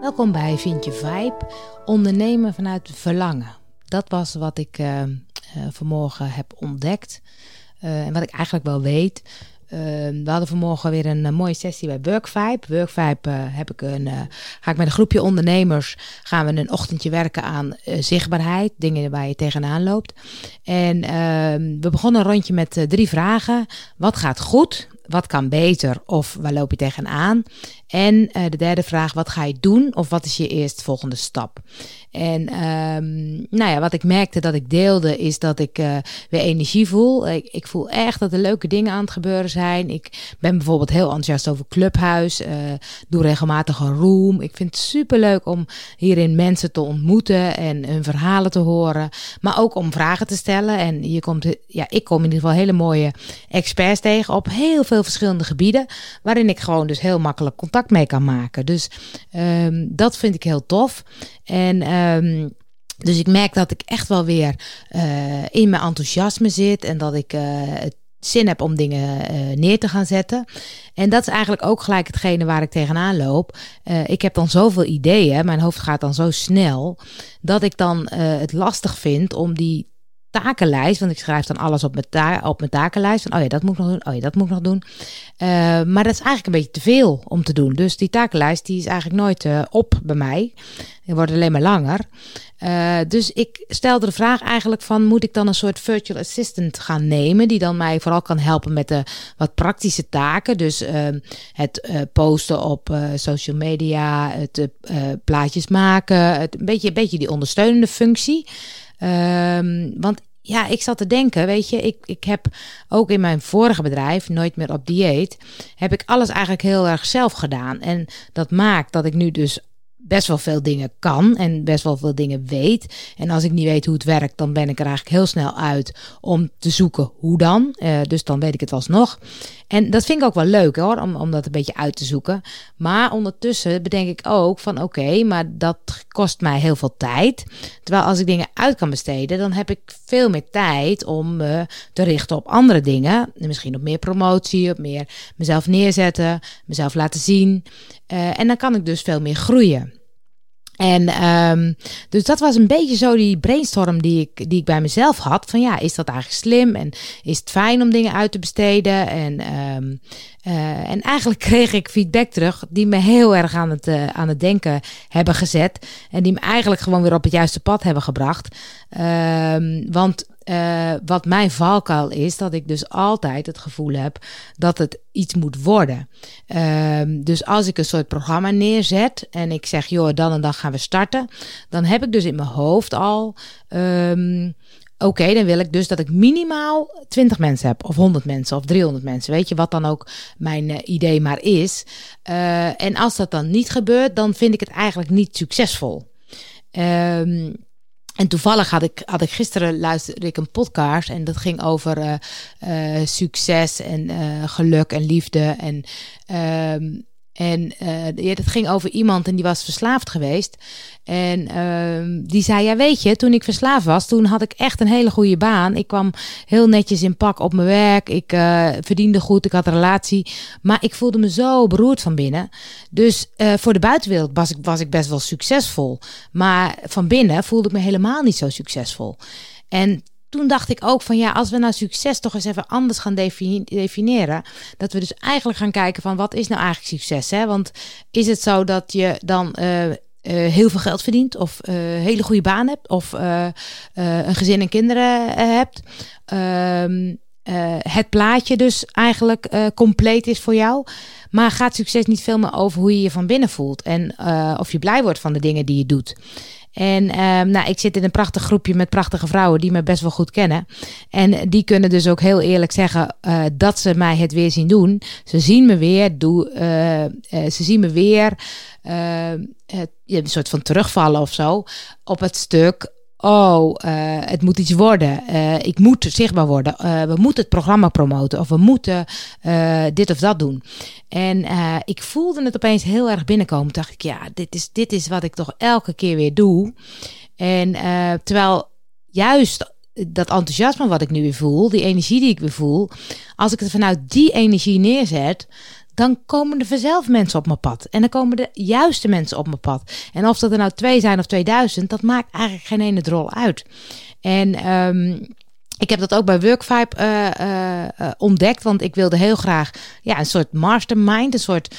Welkom bij Vind je Vibe, ondernemen vanuit verlangen. Dat was wat ik uh, uh, vanmorgen heb ontdekt uh, en wat ik eigenlijk wel weet. we hadden vanmorgen weer een, mooie sessie bij WorkVibe. WorkVibe heb ik een, ga ik met een groepje ondernemers gaan we een ochtendje werken aan zichtbaarheid, dingen waar je tegenaan loopt. En we begonnen een rondje met drie vragen. Wat gaat goed? Wat kan beter? Of waar loop je tegenaan? En uh, de derde vraag, wat ga je doen? Of wat is je eerstvolgende stap? En um, nou ja, wat ik merkte dat ik deelde, is dat ik uh, weer energie voel. Ik, ik, voel echt dat er leuke dingen aan het gebeuren zijn. Ik ben bijvoorbeeld heel enthousiast over Clubhuis. Uh, doe regelmatig een room. Ik vind het super leuk om hierin mensen te ontmoeten en hun verhalen te horen. Maar ook om vragen te stellen. En je komt, ja, ik kom in ieder geval hele mooie experts tegen op heel veel verschillende gebieden. Waarin ik gewoon dus heel makkelijk contact mee kan maken. Dus um, dat vind ik heel tof. En um, dus ik merk dat ik echt wel weer uh, in mijn enthousiasme zit en dat ik uh, het zin heb om dingen uh, neer te gaan zetten. En dat is eigenlijk ook gelijk hetgene waar ik tegenaan loop. Ik heb dan zoveel ideeën, mijn hoofd gaat dan zo snel, dat ik dan het lastig vind om die takenlijst. Want ik schrijf dan alles op mijn, ta op mijn takenlijst. Van, oh ja, dat moet ik nog doen. Oh ja, dat moet ik nog doen. Uh, maar dat is eigenlijk een beetje te veel om te doen. Dus die takenlijst die is eigenlijk nooit uh, op bij mij. Die wordt alleen maar langer. Uh, dus ik stelde de vraag eigenlijk van... moet ik dan een soort virtual assistant gaan nemen... die dan mij vooral kan helpen met de wat praktische taken. Dus het posten op social media... het plaatjes maken... Het, een, beetje, een beetje die ondersteunende functie... Um, want ja, ik zat te denken, weet je, ik, ik heb ook in mijn vorige bedrijf, Nooit meer op dieet, heb ik alles eigenlijk heel erg zelf gedaan. En dat maakt dat ik nu dus best wel veel dingen kan en best wel veel dingen weet. En als ik niet weet hoe het werkt, dan ben ik er eigenlijk heel snel uit om te zoeken hoe dan. Uh, dus dan weet ik het alsnog. En dat vind ik ook wel leuk hoor, om, om dat een beetje uit te zoeken. Maar ondertussen bedenk ik ook van oké, maar dat kost mij heel veel tijd. Terwijl als ik dingen uit kan besteden, dan heb ik veel meer tijd om me te richten op andere dingen. Misschien op meer promotie, op meer mezelf neerzetten, mezelf laten zien. Uh, en dan kan ik dus veel meer groeien. En um, dus dat was een beetje zo die brainstorm die ik, die ik bij mezelf had. Van ja, is dat eigenlijk slim? En is het fijn om dingen uit te besteden? En, um, uh, en eigenlijk kreeg ik feedback terug die me heel erg aan het, uh, aan het denken hebben gezet. En die me eigenlijk gewoon weer op het juiste pad hebben gebracht. Um, want uh, wat mijn valkuil is, dat ik dus altijd het gevoel heb dat het iets moet worden. Uh, dus als ik een soort programma neerzet en ik zeg, joh, dan en dan gaan we starten, dan heb ik dus in mijn hoofd al. Um, Oké, dan wil ik dus dat ik minimaal 20 mensen heb, of 100 mensen, of 300 mensen. Weet je wat dan ook mijn uh, idee maar is. Uh, en als dat dan niet gebeurt, dan vind ik het eigenlijk niet succesvol. Um, en toevallig had ik, had ik gisteren luisterde ik een podcast en dat ging over uh, uh, succes en uh, geluk en liefde. En, um, en ja, dat ging over iemand en die was verslaafd geweest. En uh, die zei, ja weet je, toen ik verslaafd was, toen had ik echt een hele goede baan. Ik kwam heel netjes in pak op mijn werk. Ik uh, verdiende goed, ik had een relatie. Maar ik voelde me zo beroerd van binnen. Dus uh, voor de buitenwereld was ik, was ik best wel succesvol. Maar van binnen voelde ik me helemaal niet zo succesvol. En toen dacht ik ook van ja, als we nou succes toch eens even anders gaan definiëren. Dat we dus eigenlijk gaan kijken van wat is nou eigenlijk succes? Hè? Want is het zo dat je dan uh, uh, heel veel geld verdient of uh, hele goede baan hebt of een gezin en kinderen hebt. Ehm, het plaatje dus eigenlijk compleet is voor jou. Maar gaat succes niet veel meer over hoe je je van binnen voelt en of je blij wordt van de dingen die je doet. En um, nou, ik zit in een prachtig groepje met prachtige vrouwen die me best wel goed kennen. En die kunnen dus ook heel eerlijk zeggen uh, dat ze mij het weer zien doen. Ze zien me weer, doe, uh, uh, ze zien me weer een soort van terugvallen of zo op het stuk oh, uh, het moet iets worden. Uh, ik moet zichtbaar worden. Uh, we moeten het programma promoten. Of we moeten dit of dat doen. En ik voelde het opeens heel erg binnenkomen. Dacht ik, ja, dit is, dit is wat ik toch elke keer weer doe. En terwijl juist dat enthousiasme wat ik nu weer voel, die energie die ik weer voel, als ik het vanuit die energie neerzet, dan komen er vanzelf mensen op mijn pad. En dan komen de juiste mensen op mijn pad. En of dat er nou twee zijn of 2000, dat maakt eigenlijk geen ene drol uit. En um, ik heb dat ook bij Workvibe uh, uh, ontdekt, want ik wilde heel graag ja, een soort mastermind, een soort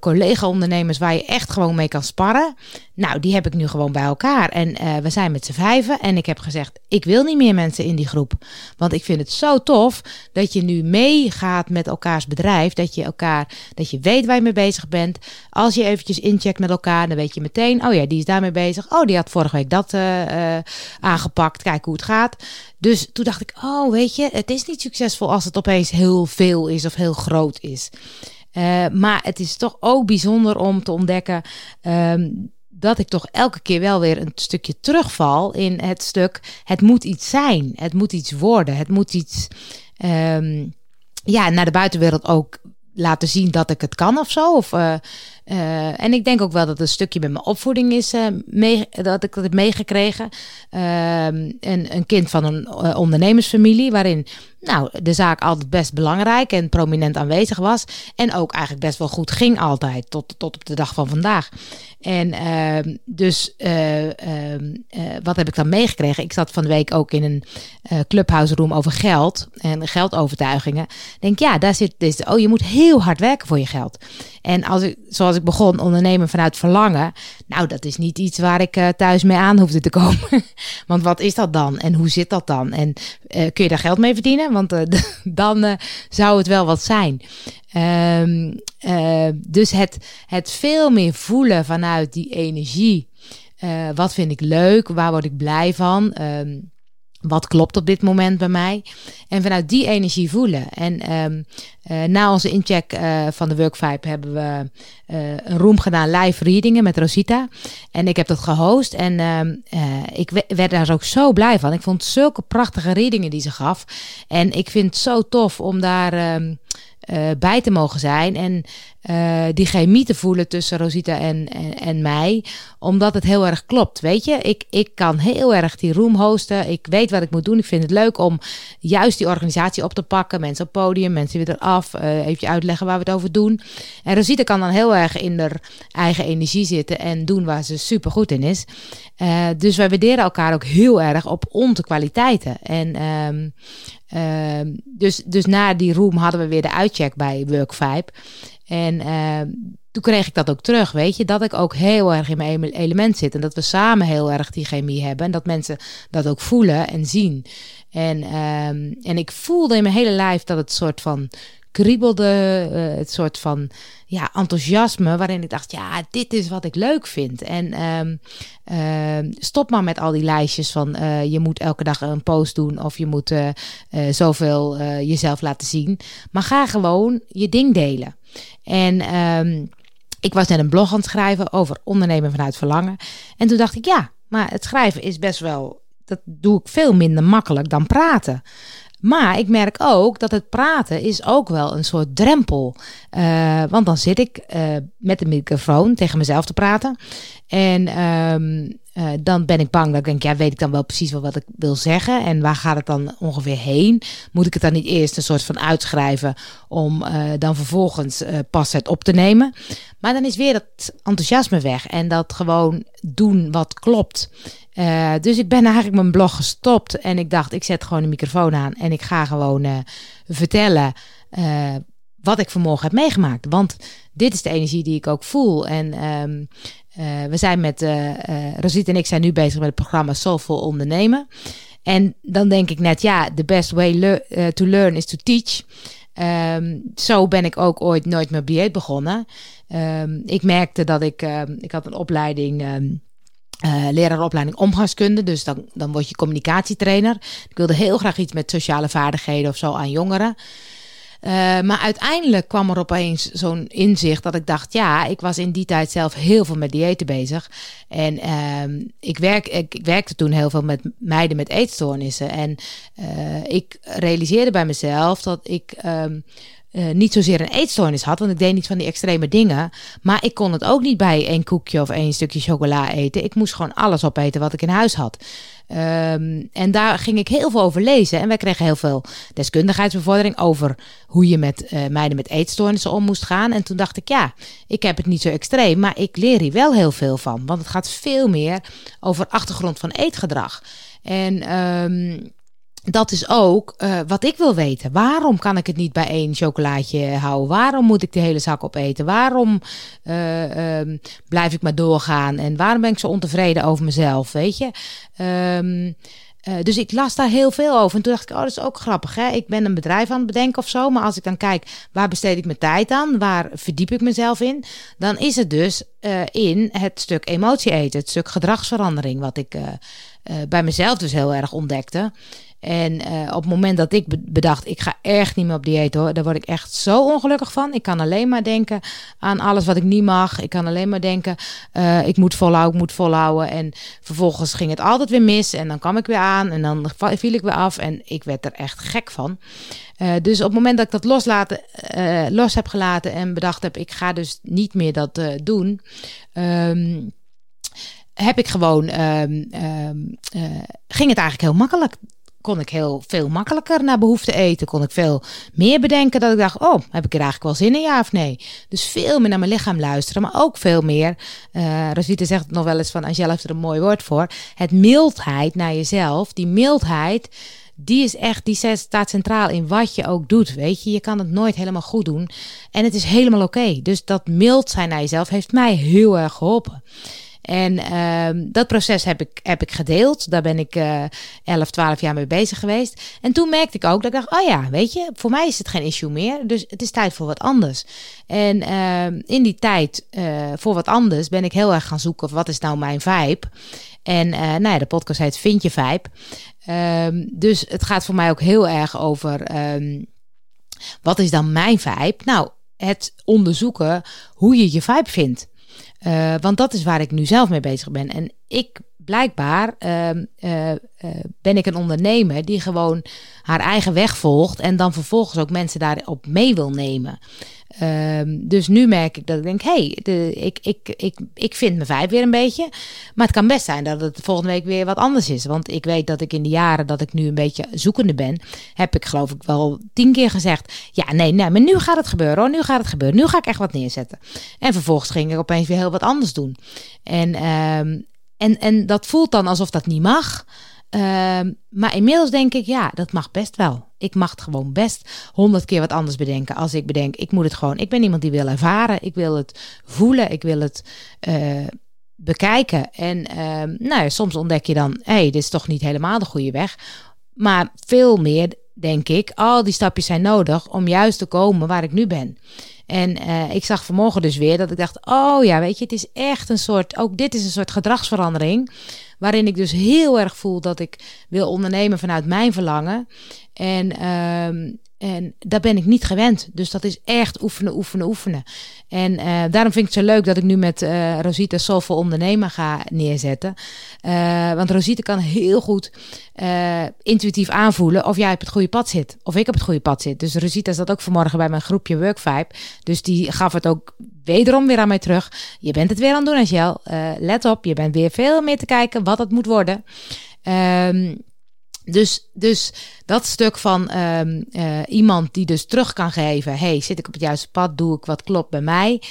collega-ondernemers waar je echt gewoon mee kan sparren. Nou, die heb ik nu gewoon bij elkaar. En uh, we zijn met z'n vijven. En ik heb gezegd, ik wil niet meer mensen in die groep. Want ik vind het zo tof dat je nu meegaat met elkaars bedrijf. Dat je elkaar, dat je weet waar je mee bezig bent. Als je eventjes incheckt met elkaar, dan weet je meteen, oh ja, die is daarmee bezig. Oh, die had vorige week dat uh, uh, aangepakt. Kijk hoe het gaat. Dus toen dacht ik, oh, weet je, het is niet succesvol als het opeens heel veel is of heel groot is. Maar het is toch ook bijzonder om te ontdekken um, dat ik toch elke keer wel weer een stukje terugval in het stuk. Het moet iets zijn, het moet iets worden, het moet iets. Um, ja, naar de buitenwereld ook laten zien dat ik het kan of zo. Of, uh, uh, en ik denk ook wel dat een stukje met mijn opvoeding is, uh, mee, dat ik dat heb meegekregen. een, een kind van een ondernemersfamilie, waarin nou, de zaak altijd best belangrijk en prominent aanwezig was. En ook eigenlijk best wel goed ging altijd, tot, tot op de dag van vandaag. En uh, dus uh, uh, wat heb ik dan meegekregen? Ik zat van de week ook in een uh, clubhouse room over geld en geldovertuigingen. Denk ja, daar zit dus, oh je moet heel hard werken voor je geld. En als ik, zoals ik begon, ondernemen vanuit verlangen. Nou, dat is niet iets waar ik thuis mee aan hoefde te komen. Want wat is dat dan? En hoe zit dat dan? En kun je daar geld mee verdienen? Want dan zou het wel wat zijn. Uh, dus het, het veel meer voelen vanuit die energie. Wat vind ik leuk? Waar word ik blij van? Um, wat klopt op dit moment bij mij? En vanuit die energie voelen. En um, uh, na onze incheck uh, van de Workvibe hebben we uh, een room gedaan, live readingen met Rosita. En ik heb dat gehost en ik werd daar ook zo blij van. Ik vond zulke prachtige readingen die ze gaf. En ik vind het zo tof om daar uh, bij te mogen zijn. En uh, die chemie te voelen tussen Rosita en, en, en, mij. Omdat het heel erg klopt. Weet je, ik, ik kan heel erg die room hosten. Ik weet wat ik moet doen. Ik vind het leuk om juist die organisatie op te pakken. Mensen op podium, mensen weer eraf. Uh, even uitleggen waar we het over doen. En Rosita kan dan heel erg in haar eigen energie zitten en doen waar ze super goed in is. Uh, dus wij waarderen elkaar ook heel erg op onze kwaliteiten. En um, uh, dus, dus na die room hadden we weer de uitcheck bij Workvibe. En uh, toen kreeg ik dat ook terug, weet je, dat ik ook heel erg in mijn element zit en dat we samen heel erg die chemie hebben en dat mensen dat ook voelen en zien. En, um, en ik voelde in mijn hele lijf dat het soort van kriebelde, uh, het soort van ja, enthousiasme, waarin ik dacht, ja, dit is wat ik leuk vind. En uh, stop maar met al die lijstjes van uh, je moet elke dag een post doen of je moet uh, zoveel jezelf laten zien. Maar ga gewoon je ding delen. En um, ik was net een blog aan het schrijven over ondernemen vanuit verlangen. En toen dacht ik, ja, maar het schrijven is best wel, dat doe ik veel minder makkelijk dan praten. Maar ik merk ook dat het praten is ook wel een soort drempel. Uh, want dan zit ik uh, met de microfoon tegen mezelf te praten. En um, uh, dan ben ik bang dat ik denk, ja, weet ik dan wel precies wel wat ik wil zeggen? En waar gaat het dan ongeveer heen? Moet ik het dan niet eerst een soort van uitschrijven om dan vervolgens pas het op te nemen? Maar dan is weer dat enthousiasme weg en dat gewoon doen wat klopt. Dus ik ben eigenlijk mijn blog gestopt en ik dacht, ik zet gewoon de microfoon aan en ik ga gewoon vertellen wat ik vanmorgen heb meegemaakt. Want dit is de energie die ik ook voel. En um, we zijn met, Rosita en ik zijn nu bezig met het programma Soulful Ondernemen. En dan denk ik net, ja, the best way to learn is to teach. Um, zo ben ik ook ooit nooit meer BA begonnen. Um, ik merkte dat ik, ik had een opleiding uh, leraaropleiding omgangskunde, dus dan, dan word je communicatietrainer. Ik wilde heel graag iets met sociale vaardigheden of zo aan jongeren. Uh, maar uiteindelijk kwam er opeens zo'n inzicht dat ik dacht, ja, ik was in die tijd zelf heel veel met diëten bezig. En uh, ik, werk, ik, werkte toen heel veel met meiden met eetstoornissen. En uh, ik realiseerde bij mezelf dat ik uh, niet zozeer een eetstoornis had, want ik deed niet van die extreme dingen. Maar ik kon het ook niet bij één koekje of één stukje chocola eten. Ik moest gewoon alles opeten wat ik in huis had. Um, en daar ging ik heel veel over lezen. En wij kregen heel veel deskundigheidsbevordering over hoe je met uh, meiden met eetstoornissen om moest gaan. En toen dacht ik, ja, ik heb het niet zo extreem, maar ik leer hier wel heel veel van. Want het gaat veel meer over achtergrond van eetgedrag. En um, dat is ook uh, wat ik wil weten. Waarom kan ik het niet bij één chocolaatje houden? Waarom moet ik de hele zak opeten? Waarom uh, um, blijf ik maar doorgaan? En waarom ben ik zo ontevreden over mezelf? Weet je? Um, uh, dus ik las daar heel veel over. En toen dacht ik, oh, dat is ook grappig. Hè? Ik ben een bedrijf aan het bedenken of zo. Maar als ik dan kijk, waar besteed ik mijn tijd aan? Waar verdiep ik mezelf in? Dan is het dus in het stuk emotie eten. Het stuk gedragsverandering. Wat ik bij mezelf dus heel erg ontdekte. En uh, op het moment dat ik bedacht, ik ga echt niet meer op dieet hoor, daar word ik echt zo ongelukkig van. Ik kan alleen maar denken aan alles wat ik niet mag. Ik kan alleen maar denken, uh, ik moet volhouden, ik moet volhouden. En vervolgens ging het altijd weer mis en dan kwam ik weer aan en dan viel ik weer af. En ik werd er echt gek van. Uh, dus op het moment dat ik dat loslaten, los heb gelaten en bedacht heb, ik ga dus niet meer dat doen. Um, heb ik gewoon, um, um, ging het eigenlijk heel makkelijk kon ik heel veel makkelijker naar behoefte eten. Kon ik veel meer bedenken dat ik dacht, oh, heb ik er eigenlijk wel zin in, ja of nee? Dus veel meer naar mijn lichaam luisteren, maar ook veel meer, uh, Rosita zegt het nog wel eens van, Angela heeft er een mooi woord voor, het mildheid naar jezelf. Die mildheid, die is echt, die staat centraal in wat je ook doet, weet je. Je kan het nooit helemaal goed doen en het is helemaal oké. Dus dat mild zijn naar jezelf heeft mij heel erg geholpen. En uh, dat proces heb ik, heb ik gedeeld. Daar ben ik uh, 11, 12 jaar mee bezig geweest. En toen merkte ik ook dat ik dacht, oh ja, weet je, voor mij is het geen issue meer. Dus het is tijd voor wat anders. En uh, in die tijd uh, voor wat anders ben ik heel erg gaan zoeken, wat is nou mijn vibe? En uh, nou ja, de podcast heet Vind je vibe. Um, dus het gaat voor mij ook heel erg over, wat is dan mijn vibe? Nou, het onderzoeken hoe je je vibe vindt. Uh, want dat is waar ik nu zelf mee bezig ben. En ik blijkbaar uh, uh, ben ik een ondernemer die gewoon haar eigen weg volgt en dan vervolgens ook mensen daarop mee wil nemen. Um, dus nu merk ik dat ik denk, hey, ik, ik, ik, ik vind mijn vijf weer een beetje. Maar het kan best zijn dat het volgende week weer wat anders is. Want ik weet dat ik in de jaren dat ik nu een beetje zoekende ben, heb ik geloof ik wel tien keer gezegd, ja, nee, nee, maar nu gaat het gebeuren hoor, nu gaat het gebeuren. Nu ga ik echt wat neerzetten. En vervolgens ging ik opeens weer heel wat anders doen. En, um, en, en dat voelt dan alsof dat niet mag. Uh, maar inmiddels denk ik, ja, dat mag best wel. Ik mag het gewoon best honderd keer wat anders bedenken. Als ik bedenk, ik moet het gewoon. Ik ben iemand die wil ervaren. Ik wil het voelen. Ik wil het uh, bekijken. En uh, nou ja, soms ontdek je dan, hé, hey, dit is toch niet helemaal de goede weg. Maar veel meer denk ik, al die stapjes zijn nodig om juist te komen waar ik nu ben. En uh, ik zag vanmorgen dus weer dat ik dacht: oh ja, weet je, het is echt een soort, ook dit is een soort gedragsverandering. Waarin ik dus heel erg voel dat ik wil ondernemen vanuit mijn verlangen. En, uh, en dat ben ik niet gewend. Dus dat is echt oefenen, oefenen, oefenen. En uh, daarom vind ik het zo leuk dat ik nu met uh, Rosita Soulful Ondernemer ga neerzetten. Uh, want Rosita kan heel goed intuïtief aanvoelen of jij op het goede pad zit. Of ik op het goede pad zit. Dus Rosita zat ook vanmorgen bij mijn groepje Workvibe. Dus die gaf het ook wederom weer aan mij terug. Je bent het weer aan het doen, Angel. let op, je bent weer veel meer te kijken wat het moet worden. Um, dus, dus dat stuk van um, uh, iemand die dus terug kan geven: hey, zit ik op het juiste pad? Doe ik wat klopt bij mij?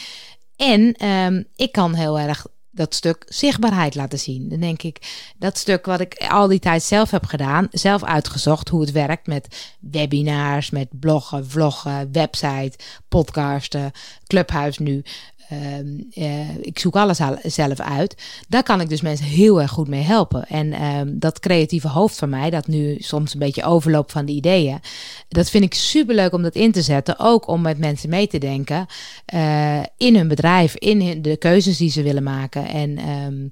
En um, ik kan heel erg dat stuk zichtbaarheid laten zien. Dan denk ik, dat stuk wat ik al die tijd zelf heb gedaan, zelf uitgezocht hoe het werkt met webinars, met bloggen, vloggen, website, podcasten, Clubhuis nu. Um, uh, ik zoek alles zelf uit. Daar kan ik dus mensen heel erg goed mee helpen. En um, dat creatieve hoofd van mij, dat nu soms een beetje overloopt van de ideeën, dat vind ik super leuk om dat in te zetten. Ook om met mensen mee te denken uh, in hun bedrijf, in de keuzes die ze willen maken. En um,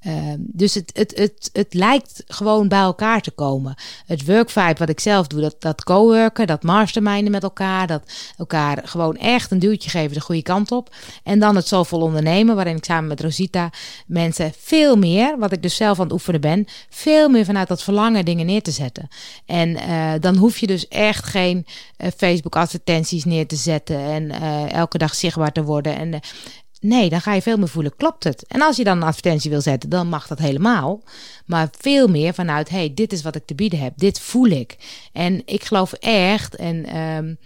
Ehm, dus het, het, het, het lijkt gewoon bij elkaar te komen. Het workvibe wat ik zelf doe, dat, dat co-worken, dat masterminden met elkaar, dat elkaar gewoon echt een duwtje geven de goede kant op. En dan het zoveel ondernemen, waarin ik samen met Rosita mensen veel meer, wat ik dus zelf aan het oefenen ben, veel meer vanuit dat verlangen dingen neer te zetten. En uh, dan hoef je dus echt geen uh, Facebook advertenties neer te zetten en uh, elke dag zichtbaar te worden. En Nee, dan ga je veel meer voelen, klopt het? En als je dan een advertentie wil zetten, dan mag dat helemaal. Maar veel meer vanuit, hey, dit is wat ik te bieden heb, dit voel ik. En ik geloof echt, en um,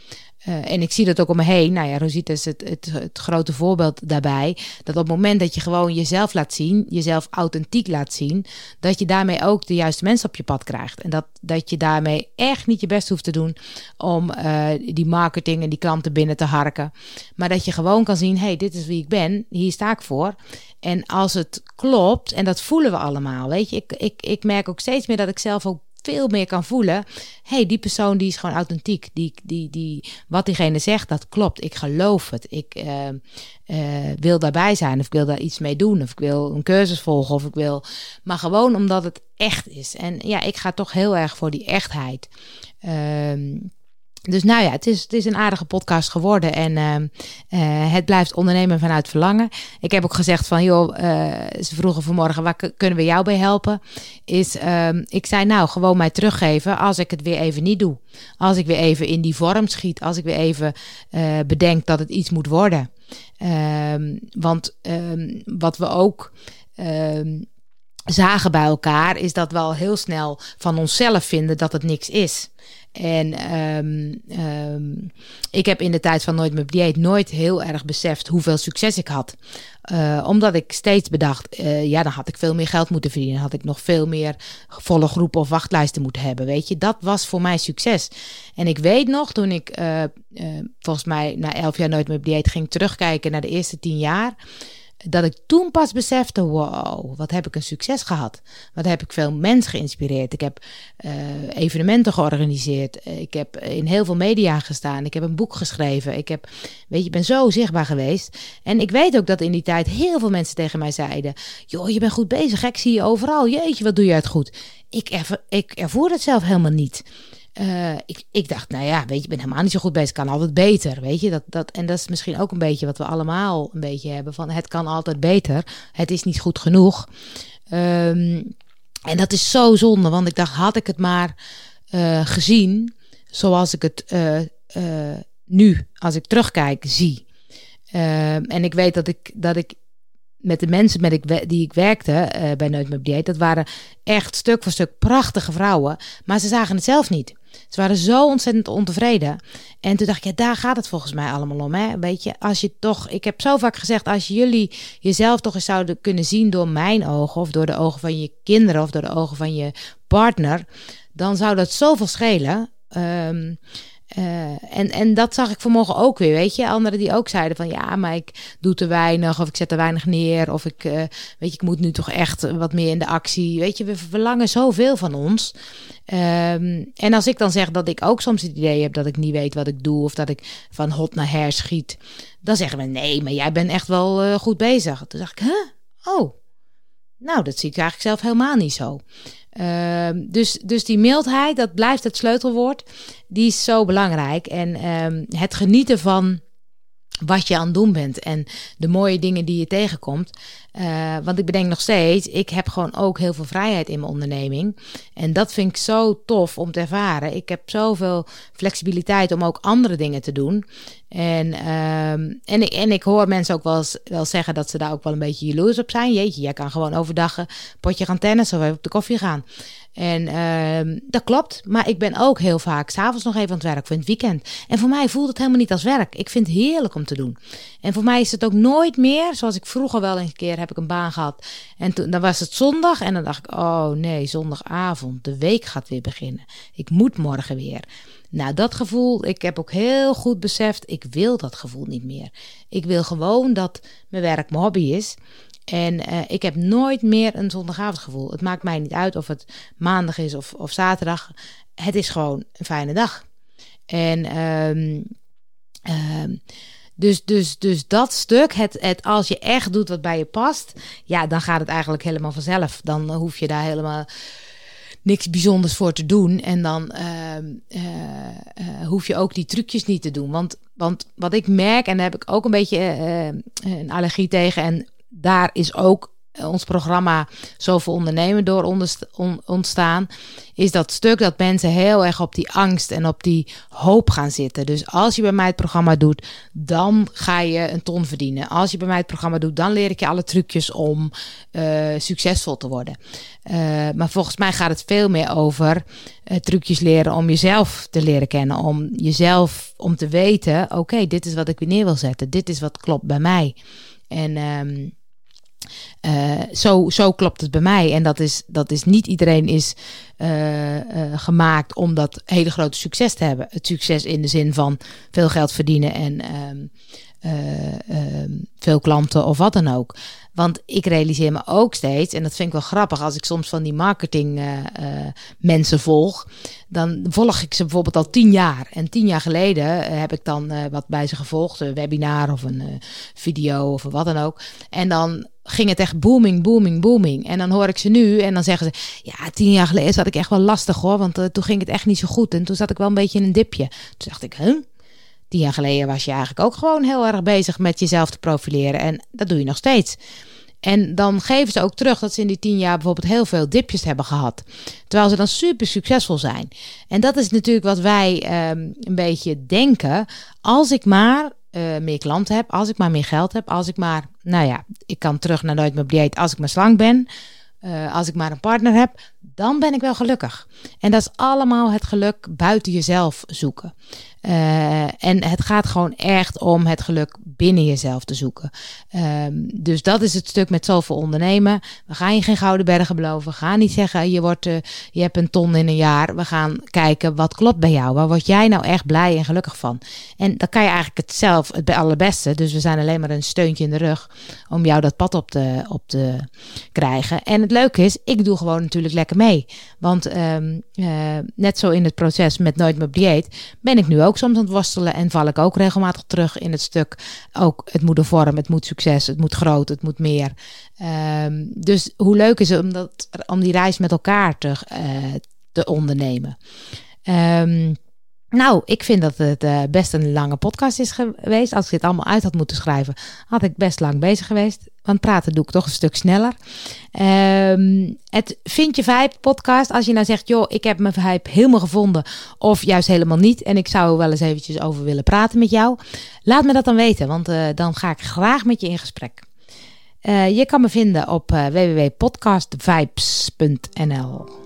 uh, en ik zie dat ook om me heen. Nou ja, Rosita is het, het, grote voorbeeld daarbij. Dat op het moment dat je gewoon jezelf laat zien, jezelf authentiek laat zien, dat je daarmee ook de juiste mensen op je pad krijgt. En dat, dat je daarmee echt niet je best hoeft te doen om uh, die marketing en die klanten binnen te harken. Maar dat je gewoon kan zien, hey, dit is wie ik ben, hier sta ik voor. En als het klopt, en dat voelen we allemaal, weet je, ik, ik, ik merk ook steeds meer dat ik zelf ook veel meer kan voelen. hey, die persoon die is gewoon authentiek. Die, die, die, wat diegene zegt, dat klopt. Ik geloof het. Ik uh, uh, wil daarbij zijn. Of ik wil daar iets mee doen. Of ik wil een cursus volgen. Of ik wil. Maar gewoon omdat het echt is. En ja, ik ga toch heel erg voor die echtheid. Uh, dus nou ja, het is, het is een aardige podcast geworden en uh, uh, het blijft ondernemen vanuit verlangen. Ik heb ook gezegd van, joh, uh, ze vroegen vanmorgen, waar kunnen we jou bij helpen? Is, ehm, ik zei nou, gewoon mij teruggeven als ik het weer even niet doe. Als ik weer even in die vorm schiet, als ik weer even uh, bedenk dat het iets moet worden. Um, want wat we ook zagen bij elkaar, is dat we al heel snel van onszelf vinden dat het niks is. En um, um, ik heb in de tijd van Nooit meer dieet nooit heel erg beseft hoeveel succes ik had. Uh, omdat ik steeds bedacht, uh, ja, dan had ik veel meer geld moeten verdienen. Had ik nog veel meer volle groepen of wachtlijsten moeten hebben. Weet je, dat was voor mij succes. En ik weet nog, toen ik uh, volgens mij na elf jaar Nooit meer dieet ging terugkijken naar de eerste tien jaar dat ik toen pas besefte: wow, wat heb ik een succes gehad? Wat heb ik veel mensen geïnspireerd? Ik heb uh, evenementen georganiseerd. Ik heb in heel veel media gestaan. Ik heb een boek geschreven. Ik heb, weet je, ben zo zichtbaar geweest. En ik weet ook dat in die tijd heel veel mensen tegen mij zeiden: joh, je bent goed bezig. Ik zie je overal. Jeetje, wat doe je het goed? Ik, erv ik ervoer het zelf helemaal niet. Uh, ik, ik dacht, nou ja, weet je, ik ben helemaal niet zo goed bezig. kan altijd beter, weet je. Dat, dat, en dat is misschien ook een beetje wat we allemaal een beetje hebben. Van het kan altijd beter. Het is niet goed genoeg. Um, en dat is zo zonde, want ik dacht, had ik het maar uh, gezien zoals ik het uh, nu, als ik terugkijk, zie. Ehm, en ik weet dat ik, dat ik met de mensen met ik, die ik werkte bij Nooit meer dat waren echt stuk voor stuk prachtige vrouwen, maar ze zagen het zelf niet. Ze waren zo ontzettend ontevreden. En toen dacht ik, ja, daar gaat het volgens mij allemaal om. Hè? Weet je, als je toch, ik heb zo vaak gezegd, als jullie jezelf toch eens zouden kunnen zien door mijn ogen, of door de ogen van je kinderen, of door de ogen van je partner, dan zou dat zoveel schelen. Um, uh, en, en dat zag ik vanmorgen ook weer, weet je. Anderen die ook zeiden van ja, maar ik doe te weinig of ik zet te weinig neer of ik, uh, weet je, ik moet nu toch echt wat meer in de actie. Weet je, we verlangen zoveel van ons. Um, en als ik dan zeg dat ik ook soms het idee heb dat ik niet weet wat ik doe of dat ik van hot naar her schiet, dan zeggen we nee, maar jij bent echt wel uh, goed bezig. Toen dacht ik? Oh, nou, dat zie ik eigenlijk zelf helemaal niet zo. Uh, dus, dus die mildheid, dat blijft het sleutelwoord. Die is zo belangrijk. En um, het genieten van wat je aan het doen bent en de mooie dingen die je tegenkomt. Uh, want ik bedenk nog steeds, ik heb gewoon ook heel veel vrijheid in mijn onderneming. En dat vind ik zo tof om te ervaren. Ik heb zoveel flexibiliteit om ook andere dingen te doen. En, um, en, ik, en ik hoor mensen ook wel, eens, wel zeggen dat ze daar ook wel een beetje jaloers op zijn. Jeetje, jij kan gewoon overdag een potje gaan tennissen of even op de koffie gaan. En uh, dat klopt. Maar ik ben ook heel vaak s'avonds nog even aan het werk voor het weekend. En voor mij voelt het helemaal niet als werk. Ik vind het heerlijk om te doen. En voor mij is het ook nooit meer, zoals ik vroeger wel een keer heb ik een baan gehad. En toen dan was het zondag en dan dacht ik, oh nee, zondagavond, de week gaat weer beginnen. Ik moet morgen weer. Nou, dat gevoel, ik heb ook heel goed beseft, ik wil dat gevoel niet meer. Ik wil gewoon dat mijn werk mijn hobby is. En uh, ik heb nooit meer een zondagavondgevoel. Het maakt mij niet uit of het maandag is of, of zaterdag. Het is gewoon een fijne dag. En um, um, Dus, dus, dus dat stuk, het, het, als je echt doet wat bij je past, ja, dan gaat het eigenlijk helemaal vanzelf. Dan hoef je daar helemaal niks bijzonders voor te doen. En dan uh, hoef je ook die trucjes niet te doen. Want, want wat ik merk, en daar heb ik ook een beetje uh, een allergie tegen. En daar is ook ons programma Zoveel Ondernemen door ontstaan, is dat stuk dat mensen heel erg op die angst en op die hoop gaan zitten. Dus als je bij mij het programma doet, dan ga je een ton verdienen. Als je bij mij het programma doet, dan leer ik je alle trucjes om uh, succesvol te worden. Uh, maar volgens mij gaat het veel meer over trucjes leren om jezelf te leren kennen. Om jezelf, om te weten, oké, dit is wat ik weer neer wil zetten. Dit is wat klopt bij mij. En... Um, uh, zo, zo klopt het bij mij. En dat is, dat is niet iedereen is uh, uh, gemaakt om dat hele grote succes te hebben. Het succes in de zin van veel geld verdienen en um, veel klanten of wat dan ook. Want ik realiseer me ook steeds, en dat vind ik wel grappig, als ik soms van die marketing uh, uh, mensen volg, dan volg ik ze bijvoorbeeld al tien jaar. En tien jaar geleden heb ik dan wat bij ze gevolgd, een webinar of een video of wat dan ook. En dan ging het echt booming, booming, booming. En dan hoor ik ze nu en dan zeggen ze, ja, tien jaar geleden zat ik echt wel lastig hoor, want toen ging het echt niet zo goed. En toen zat ik wel een beetje in een dipje. Toen dacht ik, huh? Tien jaar geleden was je eigenlijk ook gewoon heel erg bezig met jezelf te profileren. En dat doe je nog steeds. En dan geven ze ook terug dat ze in die tien jaar bijvoorbeeld heel veel dipjes hebben gehad. Terwijl ze dan super succesvol zijn. En dat is natuurlijk wat wij um, een beetje denken. Als ik maar uh, meer klanten heb, als ik maar meer geld heb, als ik maar, nou ja, ik kan terug naar nooit meer dieet als ik maar slank ben. Uh, als ik maar een partner heb, dan ben ik wel gelukkig. En dat is allemaal het geluk buiten jezelf zoeken. Uh, en het gaat gewoon echt om het geluk binnen jezelf te zoeken. Um, dus dat is het stuk met zoveel ondernemen. We gaan je geen gouden bergen beloven. We gaan niet zeggen je, wordt, uh, je hebt een ton in een jaar. We gaan kijken wat klopt bij jou. Waar word jij nou echt blij en gelukkig van? En dan kan je eigenlijk het zelf het allerbeste. Dus we zijn alleen maar een steuntje in de rug om jou dat pad op te, op te krijgen. En het leuke is, ik doe gewoon natuurlijk lekker mee. Want um, uh, net zo in het proces met Nooit meer dieet ben ik nu ook soms aan het worstelen en val ik ook regelmatig terug in het stuk. Ook het moet een vorm, het moet succes, het moet groot, het moet meer. Um, dus hoe leuk is het om, dat, om die reis met elkaar te, uh, te ondernemen. Um, nou, ik vind dat het uh, best een lange podcast is geweest. Als ik dit allemaal uit had moeten schrijven, had ik best lang bezig geweest. Want praten doe ik toch een stuk sneller. Um, het Vind je Vibe podcast. Als je nou zegt, joh, ik heb mijn vibe helemaal gevonden. Of juist helemaal niet. En ik zou er wel eens eventjes over willen praten met jou. Laat me dat dan weten. Want uh, dan ga ik graag met je in gesprek. Uh, je kan me vinden op www.podcastvibes.nl